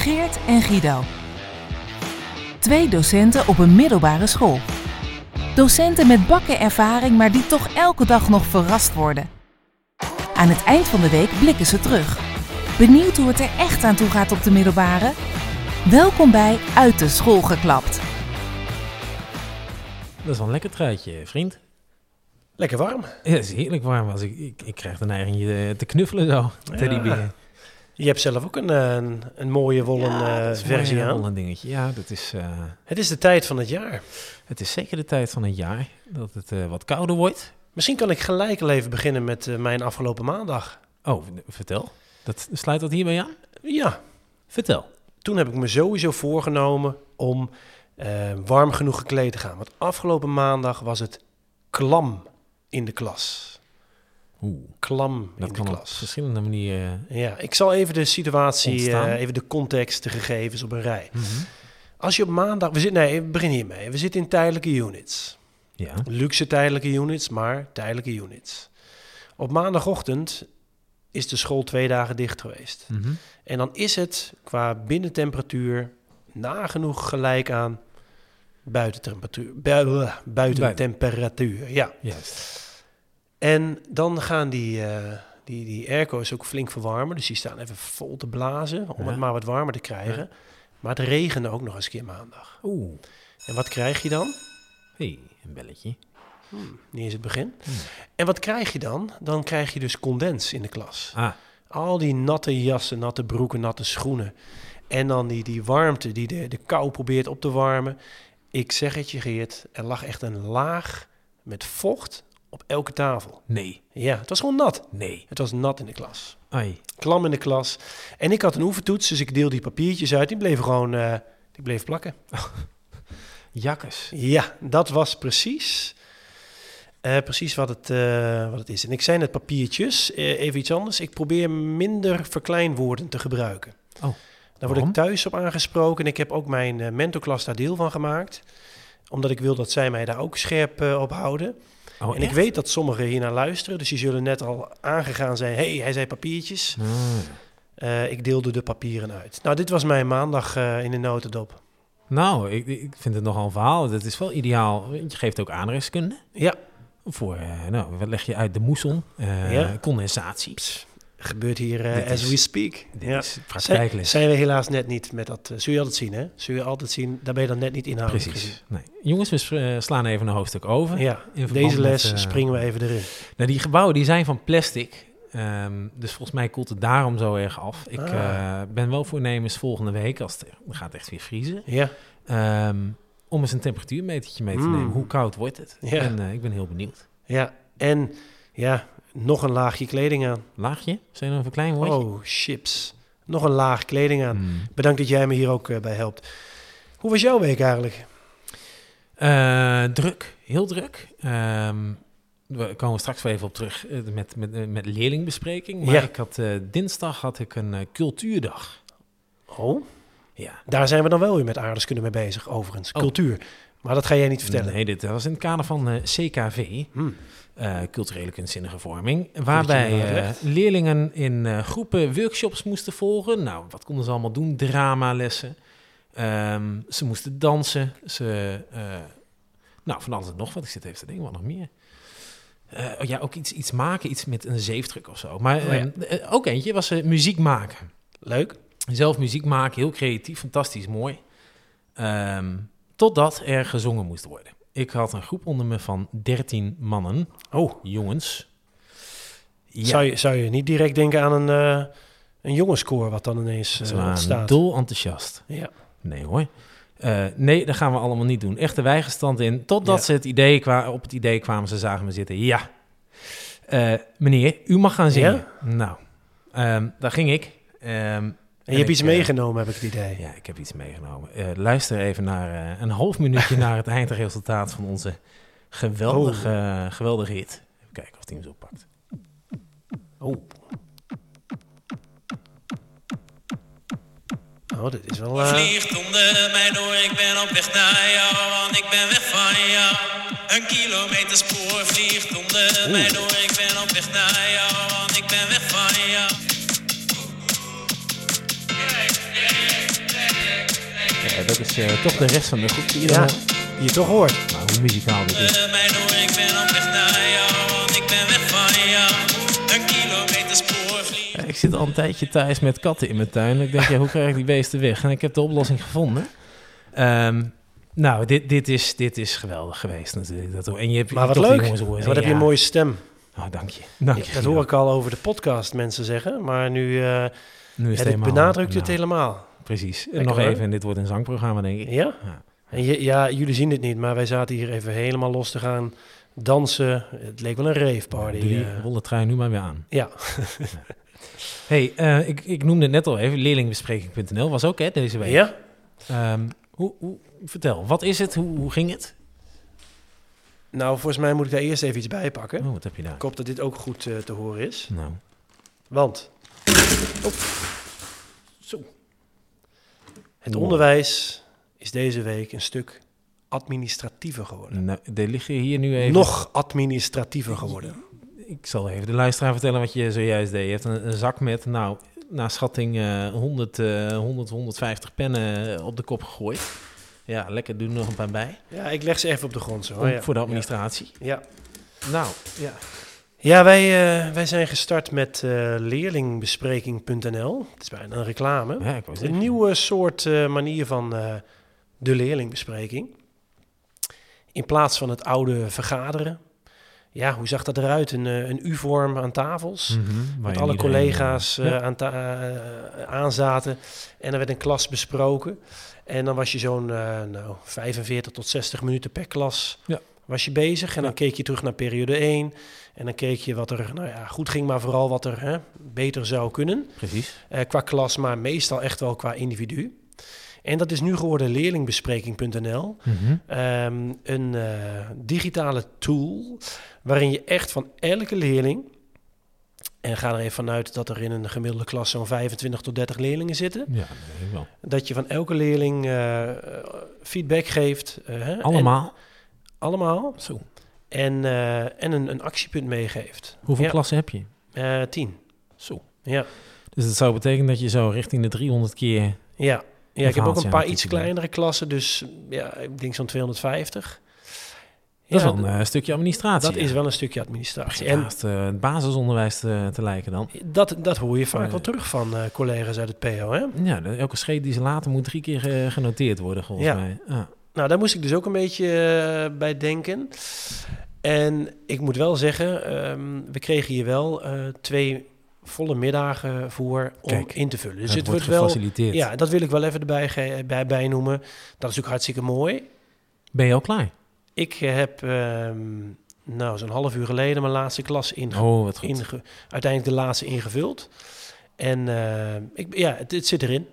Geert en Guido. Twee docenten op een middelbare school. Docenten met bakken ervaring, maar die toch elke dag nog verrast worden. Aan het eind van de week blikken ze terug. Benieuwd hoe het er echt aan toe gaat op de middelbare? Welkom bij Uit de School geklapt. Dat is wel een lekker truitje, vriend. Lekker warm. Ja, het is heerlijk warm. Als ik, ik, ik krijg de neiging je te knuffelen zo, teddybeer. Je hebt zelf ook een, een, een mooie wollen Ja, eh, versie eh, aan. wollen dingetje. Ja, dat is, eh, Het is de tijd van het jaar. het is zeker de tijd van het jaar dat het eh, wat kouder wordt. Misschien kan ik gelijk al even beginnen met eh, mijn afgelopen maandag. Oh, vertel. Dat, sluit dat hierbij aan? Ja, Vertel. toen heb ik me sowieso voorgenomen om eh, warm genoeg gekleed te gaan. Want afgelopen maandag was het klam in de klas. Oeh, Klam dat in kan de op klas. verschillende manieren. Ja, ik zal even de situatie, eh, even de context, de gegevens op een rij. Mhm. Als je op maandag, we zitten, nee, we beginnen hiermee. We zitten in tijdelijke units. Ja. Luxe tijdelijke units, maar tijdelijke units. Op maandagochtend is de school twee dagen dicht geweest. Mhm. En dan is het qua binnentemperatuur nagenoeg gelijk aan buitentemperatuur. Bui- buitentemperatuur, ja. Juist. En dan gaan die, eh, die, die airco's ook flink verwarmen. Dus die staan even vol te blazen om Ja. het maar wat warmer te krijgen. Maar het regende ook nog eens een keer maandag. Oeh, En wat krijg je dan? hey, een belletje. Niet eens het begin. Hmm. En wat krijg je dan? Dan krijg je dus condens in de klas. Ah, Al die natte jassen, natte broeken, natte schoenen. En dan die, die warmte die de, de kou probeert op te warmen. Ik zeg het je Geert, er lag echt een laag met vocht op elke tafel. nee, Ja, het was gewoon nat. nee. Het was nat in de klas. Ai. Klam in de klas. En ik had een oefentoets, dus ik deelde die papiertjes uit. Die bleven gewoon eh, die bleven plakken. Jakkes. Ja, dat was precies, eh, precies wat, het, eh, wat het is. En ik zei net papiertjes, even iets anders. Ik probeer minder verkleinwoorden te gebruiken. Oh, Daar word waarom? ik thuis op aangesproken. En ik heb ook mijn mentorklas daar deel van gemaakt. Omdat ik wil dat zij mij daar ook scherp op houden. Oh, en ik weet dat sommigen hier naar luisteren. Dus die zullen net al aangegaan zijn. hey, hij zei papiertjes. Ah. Eh, ik deelde de papieren uit. Nou, dit was mijn maandag eh, in de notendop. Nou, ik, ik vind het nogal een verhaal. Dat is wel ideaal. Je geeft ook aardrijkskunde. Ja, Voor, eh, nou, wat leg je uit? De moesson, Ja. condensatie. Gebeurt hier eh, as we speak. Ja. is Zijn, praktijkles. zijn we helaas net niet met dat... eh, zul je altijd zien, hè? Zul je altijd zien, daar ben je dan net niet inhoudelijk Precies. Nee. Jongens, we eh, slaan even een hoofdstuk over. Ja, In deze les met, springen we even erin. Nou, die gebouwen die zijn van plastic. Ehm, dus volgens mij koelt het daarom zo erg af. Ik Ah. ben wel voornemens volgende week, als het gaat echt weer vriezen, Ja, ehm, om eens een temperatuurmetertje mee te Mm. nemen. Hoe koud wordt het? Ja. En ik ben heel benieuwd. ja. En ja, nog een laagje kleding aan. Laagje? Zijn er een verklein woordje? Oh, chips. Nog een laag kleding aan. Hmm. Bedankt dat jij me hier ook eh, bij helpt. Hoe was jouw week eigenlijk? Eh, druk, heel druk. Ehm, we komen straks wel even op terug eh, met, met, met leerlingbespreking. Maar Ja. ik had, dinsdag had ik een cultuurdag. Oh, Ja. daar zijn we dan wel weer met aardeskunde mee bezig, overigens. Oh. Cultuur. Maar dat ga jij niet vertellen. Nee, dit was in het kader van eh, CKV, Hmm. eh, culturele kunstzinnige vorming. Waarbij eh, leerlingen in groepen workshops moesten volgen. Nou, wat konden ze allemaal doen? Dramalessen. Ehm, ze moesten dansen. Ze, nou, van alles en nog wat. Ik zit even te denken, wat nog meer? Oh ja, ook iets, iets maken, iets met een zeefdruk of zo. Maar Oh ja. ehm, eh, ook eentje was muziek maken. Leuk. Zelf muziek maken, heel creatief, fantastisch mooi. Ehm, totdat er gezongen moest worden. Ik had een groep onder me van 13 mannen, Oh, jongens. Ja, zou, je, zou je niet direct denken aan een, eh een jongenskoor wat dan ineens waren ontstaat? dol enthousiast. Ja. Nee hoor. Eh, nee, dat gaan we allemaal niet doen. Echte weigerstand in. Totdat Ja. ze het idee kwa- op het idee kwamen, ze zagen me zitten. Ja, meneer, u mag gaan zingen. Nou, ehm, daar ging ik. Ehm, En je hebt iets ik, eh, meegenomen, heb ik het idee. Ja, ik heb iets meegenomen. Eh, luister even naar eh, een half minuutje naar het eindresultaat van onze geweldige, Oh. geweldige hit. Even kijken of hij hem zo pakt. Oh. Oh, dit is wel... eh, Vliegt onder mij door, ik ben op weg naar jou, want ik ben weg van jou. Een kilometer spoor vliegt onder mij door, ik ben op weg naar jou, want ik ben weg van jou. Ja, dat is eh, toch de rest van de groep die je Ja. dan hoort. Die je toch hoort. Maar hoe muzikaal dit is. Eh, Mijn oor, ik ben op weg naar jou, want ik ben weg van jou. Een kilometer spoorvlieg. Ja, ik zit al een tijdje thuis met katten in mijn tuin. Ik denk, ja, hoe krijg ik die beesten weg? En ik heb de oplossing gevonden. Ehm, nou, dit, dit, is, dit is geweldig geweest natuurlijk. Dat, en je hebt Maar wat leuk. jongens wat heb je een mooie stem. Oh, dank je. Dank je. dat hoor ik al over de podcast mensen zeggen. Maar nu Nu eh is het benadrukt het nou, helemaal. Precies. En Lekker, nog even, en dit wordt een zangprogramma, denk ik. Ja? Ja. En ja, jullie zien het niet, maar wij zaten hier even helemaal los te gaan dansen. Het leek wel een raveparty. Doe die eh. trui nu maar weer aan. ja, hey, eh, ik, ik noemde het net al even, leerlingbespreking.nl was ook hè, deze week. ja? Ehm, hoe, hoe, vertel, wat is het? Hoe, hoe ging het? Nou, volgens mij moet ik daar eerst even iets bij pakken. Oh, wat heb je daar? Ik hoop dat dit ook goed eh, te horen is. Nou, Want. Het onderwijs is deze week een stuk administratiever geworden. nou, er liggen hier nu even... Nog administratiever geworden. Ik zal even de luisteraar vertellen wat je zojuist deed. Je hebt een, een zak met, nou, naar schatting eh 100, eh 100, 150 pennen eh, op de kop gegooid. Ja, lekker, doe er nog een paar bij. Ja, ik leg ze even op de grond zo. Om- ja. Voor de administratie. Ja. Nou, ja. Ja, wij, eh, wij zijn gestart met eh, leerlingbespreking.nl. Het is bijna een reclame. ja Een nieuwe soort eh, manier van de leerlingbespreking. In plaats van het oude vergaderen. Ja, hoe zag dat eruit? Een, een U-vorm aan tafels. Met alle collega's ja. aan aanzaten. En er werd een klas besproken. En dan was je zo'n nou, 45 tot 60 minuten per klas Ja. was je bezig. En dan keek je terug naar periode 1. En dan keek je wat er nou ja, goed ging, maar vooral wat er hè, beter zou kunnen. Precies. Eh, qua klas, maar meestal echt wel qua individu. En dat is nu geworden leerlingbespreking.nl. Mhm. Ehm, een eh, digitale tool waarin je echt van elke leerling... en ga er even vanuit dat er in een gemiddelde klas zo'n 25 tot 30 leerlingen zitten... Ja, dat wel. dat je van elke leerling eh, feedback geeft. Allemaal? allemaal. Zo. En, eh, en een, een actiepunt meegeeft. Hoeveel Ja. klassen heb je? Eh, tien. Zo. Ja. Dus dat zou betekenen dat je zo richting de 300 keer... Ja. ja, ik heb ook een paar iets kleinere klassen, dus ja, ik denk zo'n 250. Dat is Ja, wel een eh, stukje administratie. dat ja. is wel een stukje administratie. En En het, eh, het basisonderwijs te, te lijken dan. dat, dat hoor je vaak Eh, wel terug van eh, collega's uit het PO. Hè? Ja, elke scheet die ze laten moet drie keer eh, genoteerd worden, volgens Ja. mij. Ah. Nou, daar moest ik dus ook een beetje eh, bij denken. En ik moet wel zeggen, ehm, we kregen hier wel eh, twee volle middagen voor om Kijk, in te vullen. Dus het wordt wordt wel... gefaciliteerd. Ja, dat wil ik wel even erbij ge- bij, bij noemen. Dat is ook hartstikke mooi. Ben je al klaar? Ik eh, heb ehm, nou, zo'n half uur geleden mijn laatste klas inge- Oh, inge- uiteindelijk de laatste ingevuld. En eh, ik, ja, het, het zit erin.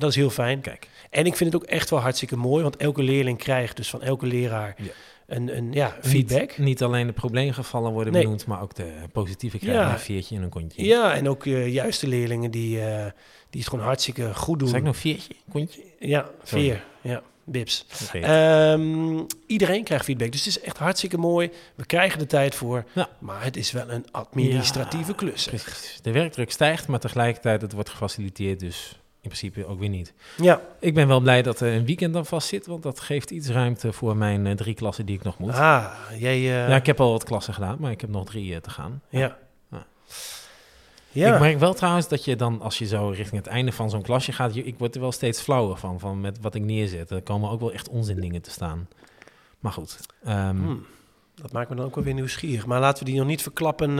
Dat is heel fijn. Kijk. En ik vind het ook echt wel hartstikke mooi, want elke leerling krijgt dus van elke leraar Ja. een, een ja, feedback. Niet, niet alleen de probleemgevallen worden Nee. benoemd, maar ook de positieve krijgen Ja. een veertje en een kontje. Ja, en ook eh, juist de leerlingen die, eh, die het gewoon hartstikke goed doen. Zeg ik nog veertje, kontje? Ja, Sorry. vier. Ja, bips. Ehm, iedereen krijgt feedback, dus het is echt hartstikke mooi. We krijgen de tijd voor, Ja. maar het is wel een administratieve Ja, klus. Precies. De werkdruk stijgt, maar tegelijkertijd het wordt gefaciliteerd, dus in principe ook weer niet. Ja, Ik ben wel blij dat er een weekend dan vast zit, want dat geeft iets ruimte voor mijn eh, drie klassen die ik nog moet. ah, jij... eh, Ja, ik heb al wat klassen gedaan, maar ik heb nog drie eh, te gaan. ja. Ja. Ja. Ik merk wel trouwens dat je dan, als je zo richting het einde van zo'n klasje gaat, je, ik word er wel steeds flauwer van, van met wat ik neerzet. Er komen ook wel echt onzin dingen te staan. Maar goed. ehm, Hmm, dat maakt me dan ook wel weer nieuwsgierig. Maar laten we die nog niet verklappen.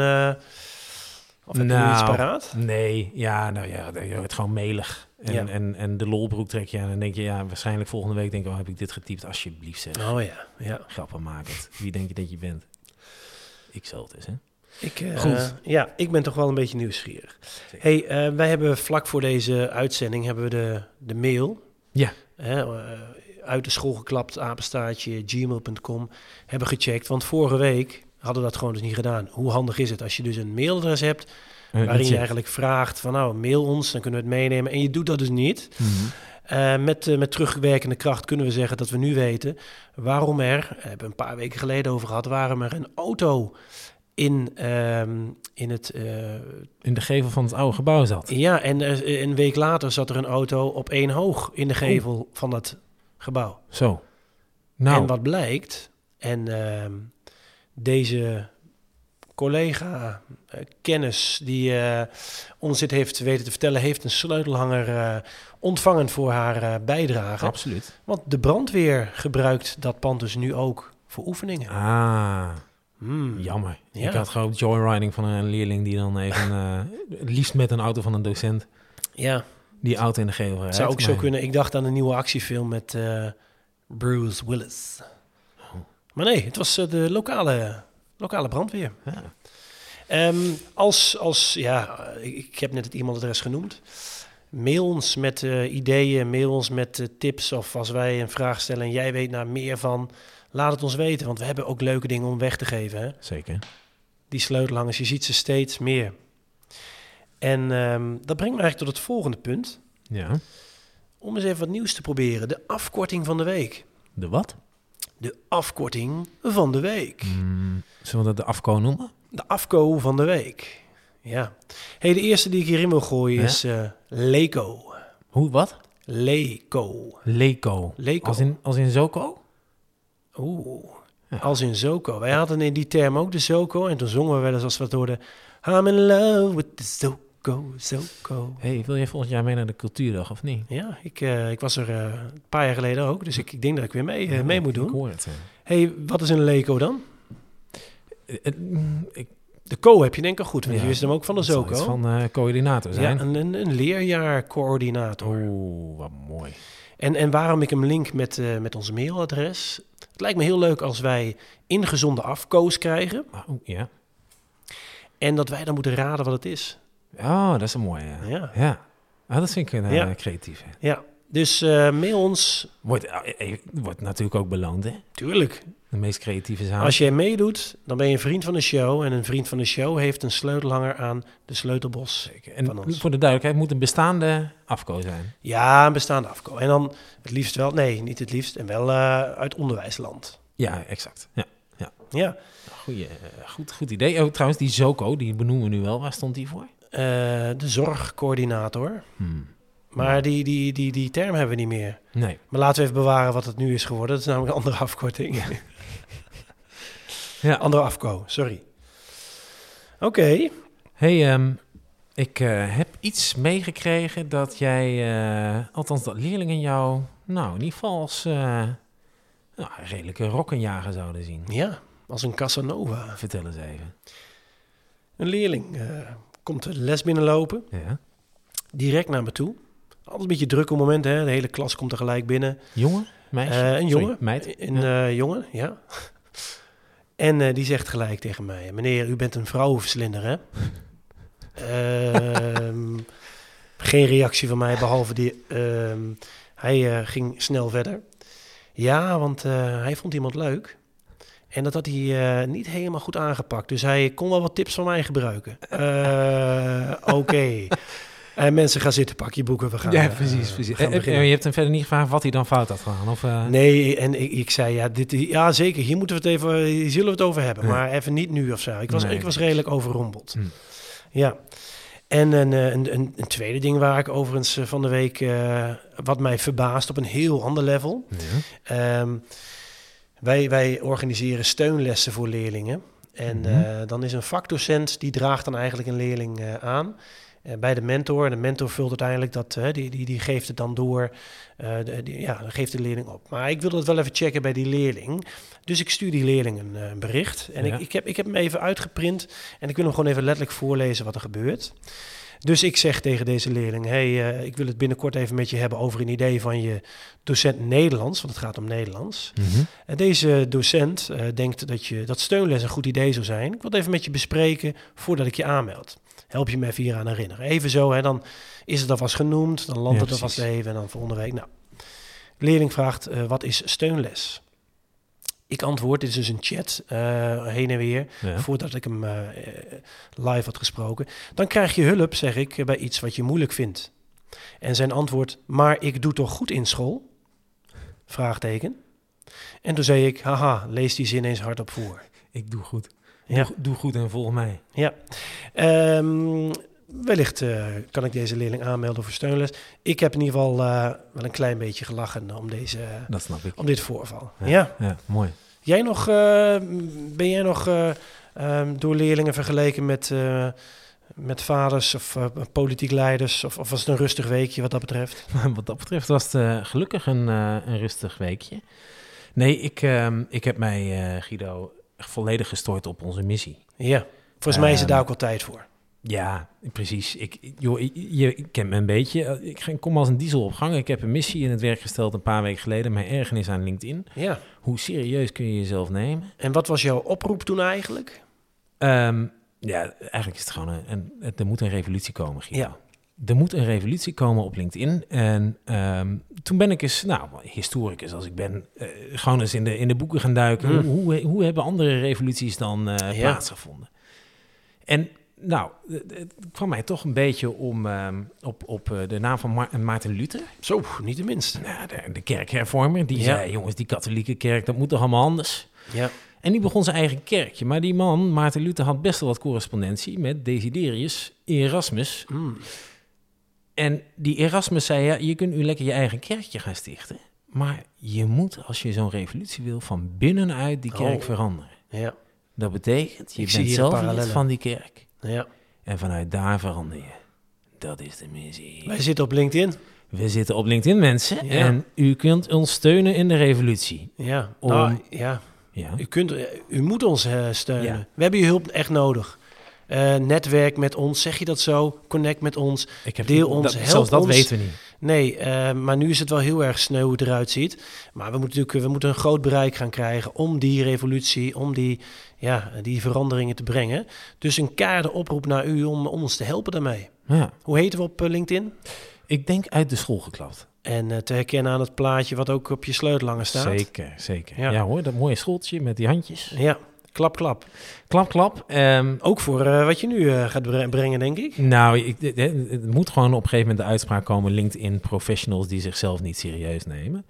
Of heb je nu Nou, iets paraat? Nee, ja, nou ja, je wordt gewoon melig. En, Ja. en, en de lolbroek trek je aan en dan denk je, ja, waarschijnlijk volgende week denk ik, oh, heb ik dit getypt? Alsjeblieft zeg, Oh ja, ja. grappen maken. Wie denk je dat je bent? Ik zal het eens, hè? Ik, eh, Goed. Ja, ik ben toch wel een beetje nieuwsgierig. Zeker. hey, eh, wij hebben vlak voor deze uitzending hebben we de, de mail. Ja. Eh, uit de school geklapt, apenstaartje, gmail.com, hebben gecheckt. Want vorige week hadden we dat gewoon dus niet gedaan. Hoe handig is het als je dus een mailadres hebt... Waarin je eigenlijk vraagt van nou, mail ons, dan kunnen we het meenemen. En je doet dat dus niet. Mhm. Eh, met, eh, met terugwerkende kracht kunnen we zeggen dat we nu weten waarom er, we hebben een paar weken geleden over gehad, waarom er een auto in, ehm, in het... eh, In de gevel van het oude gebouw zat. ja, en een week later zat er een auto op één hoog in de gevel van dat gebouw. Zo. Nou, En wat blijkt, en ehm, deze collega, eh, kennis die eh, ons dit heeft weten te vertellen, heeft een sleutelhanger eh, ontvangen voor haar bijdrage. absoluut. Want de brandweer gebruikt dat pand dus nu ook voor oefeningen. Ah, Hmm. jammer. Ja. Ik had gewoon joyriding van een leerling die dan even, het liefst met een auto van een docent, Ja, die auto in de gevel rijdt. zou ook zo kunnen. Ik dacht aan een nieuwe actiefilm met Bruce Willis. Maar nee, het was eh, de lokale, lokale brandweer. Ja. Ehm, als, als, ja, ik, heb net het e-mailadres genoemd. Mail ons met eh, ideeën, mail ons met eh, tips. Of als wij een vraag stellen en jij weet daar meer van, laat het ons weten. Want we hebben ook leuke dingen om weg te geven. Hè? Zeker. Die sleutelhangers, je ziet ze steeds meer. En ehm, dat brengt me eigenlijk tot het volgende punt. Ja. Om eens even wat nieuws te proberen. De afkorting van de week. De wat? De afkorting van de week. Mm, zullen we dat de afko noemen? De afko van de week. Ja. hey, de eerste die ik hierin wil gooien Ja? is eh Leco. Hoe, wat? Leco. Leco. Leco. Als in, als in Zoko? Oeh. Ja. Als in Zoko. Wij hadden in die term ook de Zoko. En toen zongen we wel eens als we het hoorden. I'm in love with the Zoko, Zoko. hey, wil jij volgend jaar mee naar de cultuurdag of niet? Ja, ik, eh, ik was er eh, een paar jaar geleden ook. Dus ik, ik denk dat ik weer mee, eh, mee moet Ik doen. hoor het. eh. hey, wat is een Leco dan? Mm, ik, De Co heb je denk ik al goed. Want ja, je wist hem ook van de iets van coördinator zijn. ja, een, een, een leerjaarcoördinator. Oeh, wat mooi. En, en waarom ik hem link met, met ons mailadres? Het lijkt me heel leuk als wij ingezonde afkoos krijgen. Oh, ja. En dat wij dan moeten raden wat het is. Oh, dat is een mooie. Ja. Ja. ja. Ah, dat vind ik een Ja. eh, creatief. hè. Ja, dus mail ons. Wordt, eh, wordt natuurlijk ook beloond, hè? Tuurlijk. De meest creatieve zaak. Als jij meedoet, dan ben je een vriend van de show. En een vriend van de show heeft een sleutelhanger aan de sleutelbos. Zeker. En van ons. voor de duidelijkheid, moet een bestaande afko zijn. Ja, een bestaande afko. En dan het liefst wel, nee, niet het liefst. En wel uit onderwijsland. Ja, exact. Ja. Ja, Goeie, eh, goed, goed idee. Oh, trouwens, die Zoko, die benoemen we nu wel. Waar stond die voor? Eh, de zorgcoördinator. Hmm. Maar die, die, die, die term hebben we niet meer. Nee. Maar laten we even bewaren wat het nu is geworden. Dat is namelijk een andere afkorting. Ja. andere afko, sorry. Oké. hey, ehm, ik eh, heb iets meegekregen dat jij, eh, althans dat leerlingen jou, nou, in ieder geval als nou, redelijke rokkenjager zouden zien. Ja, als een Casanova. Vertel eens even. Een leerling komt de les binnenlopen, Ja. direct naar me toe. Altijd een beetje druk op het moment, hè. De hele klas komt tegelijk binnen. Jongen? Meisje? Eh, een Sorry, jongen. meid? Een Ja. eh, jongen, ja. En eh, die zegt gelijk tegen mij... Meneer, u bent een vrouwenverslinder, hè? Ehm, geen reactie van mij, behalve die... ehm, hij ging snel verder. Ja, want hij vond iemand leuk. En dat had hij eh, niet helemaal goed aangepakt. Dus hij kon wel wat tips van mij gebruiken. Eh, Oké. En mensen gaan zitten, pak je boeken, we gaan ja, eh, precies. we precies. gaan beginnen. je hebt hem verder niet gevraagd wat hij dan fout had gedaan? Of, Nee, en ik, ik zei ja, dit, ja, zeker. Hier moeten we het even, hier zullen we het over hebben, Ja. maar even niet nu of zo. Ik was, Nee, ik was redelijk overrompeld. Hm. Ja. En een, een, een, een tweede ding waar ik overigens van de week, wat mij verbaast op een heel ander level. Ja. Ehm, wij, wij organiseren steunlessen voor leerlingen. En Mhm. eh, dan is een vakdocent, die draagt dan eigenlijk een leerling eh, aan. eh, bij de mentor. En de mentor vult uiteindelijk dat, die, die, die geeft het dan door. de, die, ja, dan geeft de leerling op. Maar ik wil dat wel even checken bij die leerling. Dus ik stuur die leerling een, een bericht. En Ja. ik, ik, heb, ik heb hem even uitgeprint. En ik wil hem gewoon even letterlijk voorlezen wat er gebeurt. Dus ik zeg tegen deze leerling: hey, eh, ik wil het binnenkort even met je hebben over een idee van je docent Nederlands, want het gaat om Nederlands. Mhm. En deze docent eh, denkt dat, je, dat steunles een goed idee zou zijn. Ik wil het even met je bespreken voordat ik je aanmeld. Help je me even hier aan herinneren. Even zo, hè, dan is het alvast genoemd, dan landt Ja, het alvast even en dan volgende week. Nou, leerling vraagt, eh, wat is steunles? Ik antwoord, dit is dus een chat, eh, heen en weer, Ja. voordat ik hem eh, live had gesproken. Dan krijg je hulp, zeg ik, bij iets wat je moeilijk vindt. En zijn antwoord, maar ik doe toch goed in school? Vraagteken. En toen zei ik, haha, lees die zin eens hardop voor. Ik doe goed. Ja. Doe, doe goed en volg mij. Ja. Ehm, wellicht eh, kan ik deze leerling aanmelden voor steunles. Ik heb in ieder geval eh, wel een klein beetje gelachen om, deze, Dat snap ik. om dit voorval. Ja. Ja. Ja, mooi. Jij nog, eh, ben jij nog eh, ehm, door leerlingen vergeleken met, met vaders of politiek leiders? Of, of was het een rustig weekje wat dat betreft? Wat dat betreft was het gelukkig een, een rustig weekje. Nee, ik, ehm, ik heb mij, Guido, volledig gestort op onze missie. Ja. Volgens mij is het Ehm, daar ook wel tijd voor. Ja, precies. Ik, joh, je, je kent me een beetje. Ik kom als een diesel op gang. Ik heb een missie in het werk gesteld een paar weken geleden. Mijn ergernis aan LinkedIn. Ja. Hoe serieus kun je jezelf nemen? En wat was jouw oproep toen eigenlijk? Ehm, ja, eigenlijk is het gewoon een, een, er moet een revolutie komen, Guido. Ja. Er moet een revolutie komen op LinkedIn. En ehm, toen ben ik eens, nou, historicus als ik ben, eh, gewoon eens in de, in de boeken gaan duiken. Hmm. Hoe, hoe, hoe hebben andere revoluties dan eh, Ja. plaatsgevonden? En nou, het, kwam mij toch een beetje om ehm, op, op eh, de naam van Ma- Maarten Luther. Zo, niet de minste. Nou, de, de kerkhervormer. Die Ja. zei, jongens, die katholieke kerk, dat moet toch allemaal anders? Ja. En die begon zijn eigen kerkje. Maar die man, Maarten Luther, had best wel wat correspondentie met Desiderius Erasmus. Mm. En die Erasmus zei, ja, je kunt nu lekker je eigen kerkje gaan stichten. Maar je moet, als je zo'n revolutie wil, van binnenuit die kerk Oh. veranderen. Ja. Dat betekent, je Ik bent zelf van die kerk. Ja. En vanuit daar verander je. Dat is de missie. Wij zitten op LinkedIn. We zitten op LinkedIn, mensen. Ja. En u kunt ons steunen in de revolutie. Ja. Om- Nou, ja. Ja, U, kunt, u moet ons eh, steunen. Ja. We hebben uw hulp echt nodig. Eh, netwerk met ons, zeg je dat zo? Connect met ons. ik heb, deel ons, dat, help zelfs dat ons. weten we niet. Nee, eh, maar nu is het wel heel erg sneu hoe het eruit ziet. Maar we moeten natuurlijk we moeten een groot bereik gaan krijgen om die revolutie, om die, ja, die veranderingen te brengen. Dus een keiharde oproep naar u om, om ons te helpen daarmee. Ja. Hoe heten we op eh, LinkedIn? Ik denk uit de school geklapt. En te herkennen aan het plaatje wat ook op je sleutelhanger staat. Zeker, zeker. Ja. Ja. hoor, dat mooie schooltje met die handjes. Ja, klap, klap. Klap, klap. Ehm, Ook voor eh, wat je nu eh, gaat bre- brengen, denk ik. nou, ik, het- moet gewoon op een gegeven moment de uitspraak komen... LinkedIn professionals die zichzelf niet serieus nemen.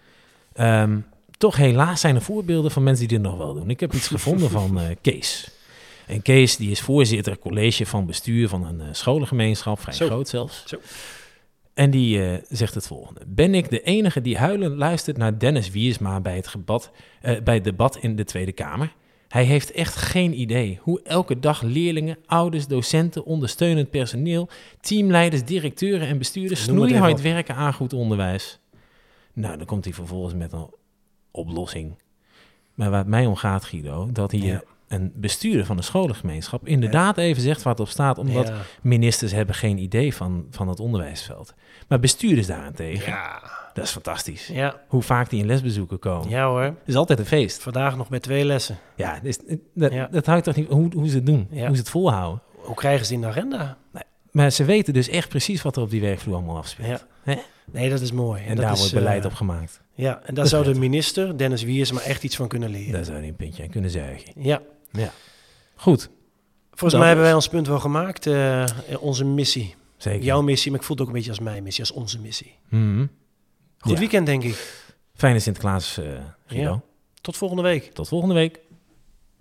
Ehm, toch helaas zijn er voorbeelden van mensen die dit nog wel doen. Ik heb iets gevonden van eh, Kees. En Kees die is voorzitter college van bestuur van een scholengemeenschap, vrij Zo. groot zelfs. Zo. En die zegt het volgende. Ben ik de enige die huilend luistert naar Dennis Wiersma bij het, gebad, bij het debat in de Tweede Kamer? Hij heeft echt geen idee hoe elke dag leerlingen, ouders, docenten, ondersteunend personeel, teamleiders, directeuren en bestuurders snoeihard werken aan goed onderwijs. Nou, dan komt hij vervolgens met een oplossing. Maar waar het mij om gaat, Guido, dat hier Ja. een bestuurder van de scholengemeenschap inderdaad even zegt wat op staat, omdat ja. ministers hebben geen idee van, van het onderwijsveld. Maar bestuurders daarentegen, Ja. Dat is fantastisch. Ja. Hoe vaak die in lesbezoeken komen. ja hoor. Het is altijd een feest. Vandaag nog met twee lessen. Ja, dus, dat, Ja. dat houdt toch niet hoe, hoe ze het doen, Ja. hoe ze het volhouden. Hoe krijgen ze die in de agenda? Maar ze weten dus echt precies wat er op die werkvloer allemaal afspeelt. Ja. Nee, dat is mooi. En, dat daar is, wordt beleid eh, op gemaakt. Ja, en daar zou de minister, Dennis Wiers, maar echt iets van kunnen leren. Daar zou hij een puntje aan kunnen zuigen. Ja. Goed, Volgens mij hebben is- wij ons punt wel gemaakt. eh, onze missie. zeker. Jouw missie, maar ik voel het ook een beetje als mijn missie, als onze missie. Mhm. Goed Ja. weekend, denk ik. Fijne Sinterklaas, eh Guido. Ja. Tot volgende week. Tot volgende week.